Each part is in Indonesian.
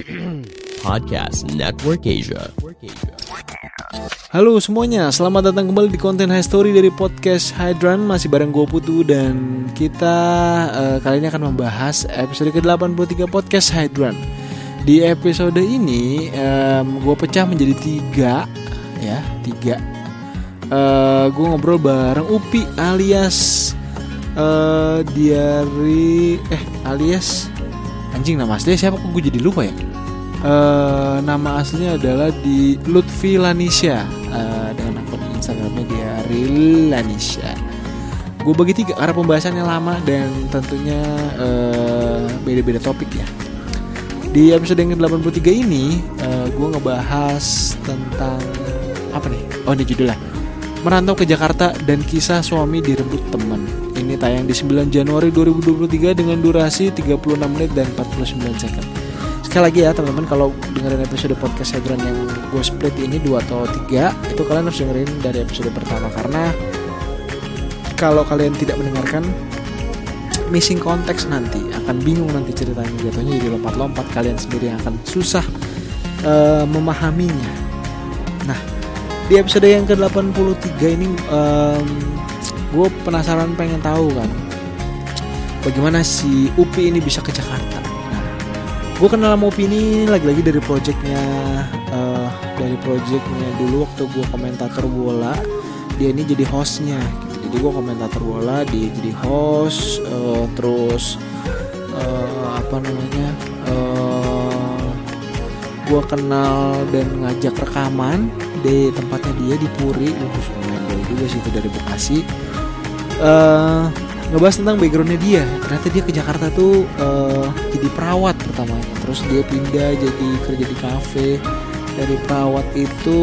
Podcast Network Asia. Halo semuanya, selamat datang kembali di konten High Story dari podcast Hydran. Masih bareng gue Putu dan kita uh, kali ini akan membahas episode ke-83 podcast Hydran. Di episode ini um, gue pecah menjadi tiga ya Tiga. Uh, Gue ngobrol bareng Upi alias uh, Diari Eh alias Anjing nama aslinya siapa? Kok gue jadi lupa ya Uh, nama aslinya adalah di Lutfi Lanisha uh, dengan akun Instagramnya dia Lanisha. Gue bagi tiga karena pembahasannya lama dan tentunya uh, beda-beda topik ya. Di episode yang ke-83 ini uh, gue ngebahas tentang apa nih? Oh ini judulnya Merantau ke Jakarta dan kisah suami direbut teman. Ini tayang di 9 Januari 2023 dengan durasi 36 menit dan 49 second sekali lagi ya teman-teman kalau dengerin episode podcast Hedron yang gue split ini dua atau tiga itu kalian harus dengerin dari episode pertama. Karena kalau kalian tidak mendengarkan missing konteks nanti akan bingung nanti ceritanya. Jatuhnya jadi lompat-lompat kalian sendiri yang akan susah uh, memahaminya. Nah di episode yang ke 83 ini um, gue penasaran pengen tahu kan bagaimana si Upi ini bisa ke Jakarta gue kenal sama Upi ini lagi-lagi dari projectnya uh, dari projectnya dulu waktu gue komentator bola. Dia ini jadi hostnya. Gitu. jadi gue komentator bola dia jadi host uh, terus uh, apa namanya uh, gue kenal dan ngajak rekaman di tempatnya dia di Puri. Gue juga sih itu dari Bekasi. Uh, ngebahas tentang backgroundnya dia. Ternyata dia ke Jakarta tuh uh, jadi perawat pertamanya. Terus dia pindah jadi kerja di kafe. Dari perawat itu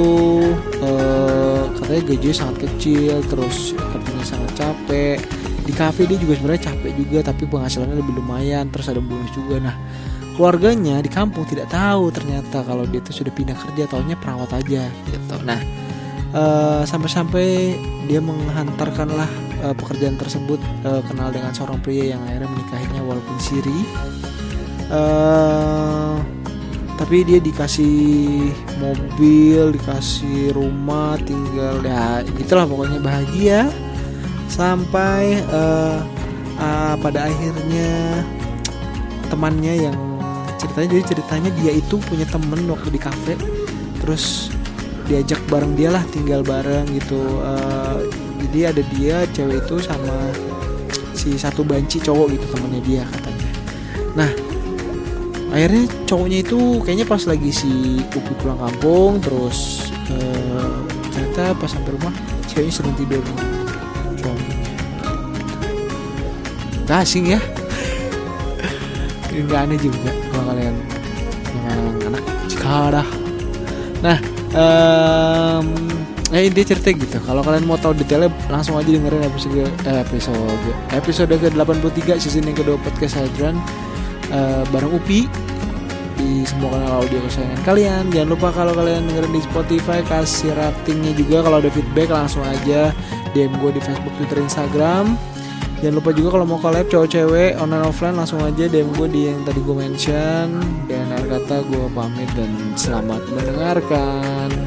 uh, katanya gajinya sangat kecil terus katanya sangat capek. Di kafe dia juga sebenarnya capek juga tapi penghasilannya lebih lumayan terus ada bonus juga. Nah keluarganya di kampung tidak tahu ternyata kalau dia tuh sudah pindah kerja taunya perawat aja gitu. Nah uh, sampai-sampai dia menghantarkanlah uh, pekerjaan tersebut uh, kenal dengan seorang pria yang akhirnya menikahinya walaupun siri. Uh, tapi dia dikasih mobil dikasih rumah tinggal ya gitulah pokoknya bahagia. Sampai uh, uh, pada akhirnya temannya yang ceritanya jadi ceritanya dia itu punya temen waktu di kafe. Terus diajak bareng dia lah tinggal bareng gitu. Uh, jadi ada dia cewek itu sama si satu banci cowok gitu temennya dia katanya. Nah akhirnya cowoknya itu kayaknya pas lagi si Upi pulang kampung terus uh, ternyata pas sampai rumah ceweknya sedang tidur. Suaminya gak asing ya. Nggak aneh juga kalau kalian. Yang anak sekarang nah um, ya intinya cerita gitu. Kalau kalian mau tahu detailnya langsung aja dengerin episode eh, episode episode ke 83 season yang kedua podcast Hadran uh, bareng Upi. Di semua kanal audio kesayangan kalian. Jangan lupa kalau kalian dengerin di Spotify kasih ratingnya juga. Kalau ada feedback langsung aja DM gue di Facebook Twitter Instagram. Jangan lupa juga kalau mau collab cowok cewek online offline langsung aja DM gue di yang tadi gue mention. Dan kata gue pamit dan selamat mendengarkan.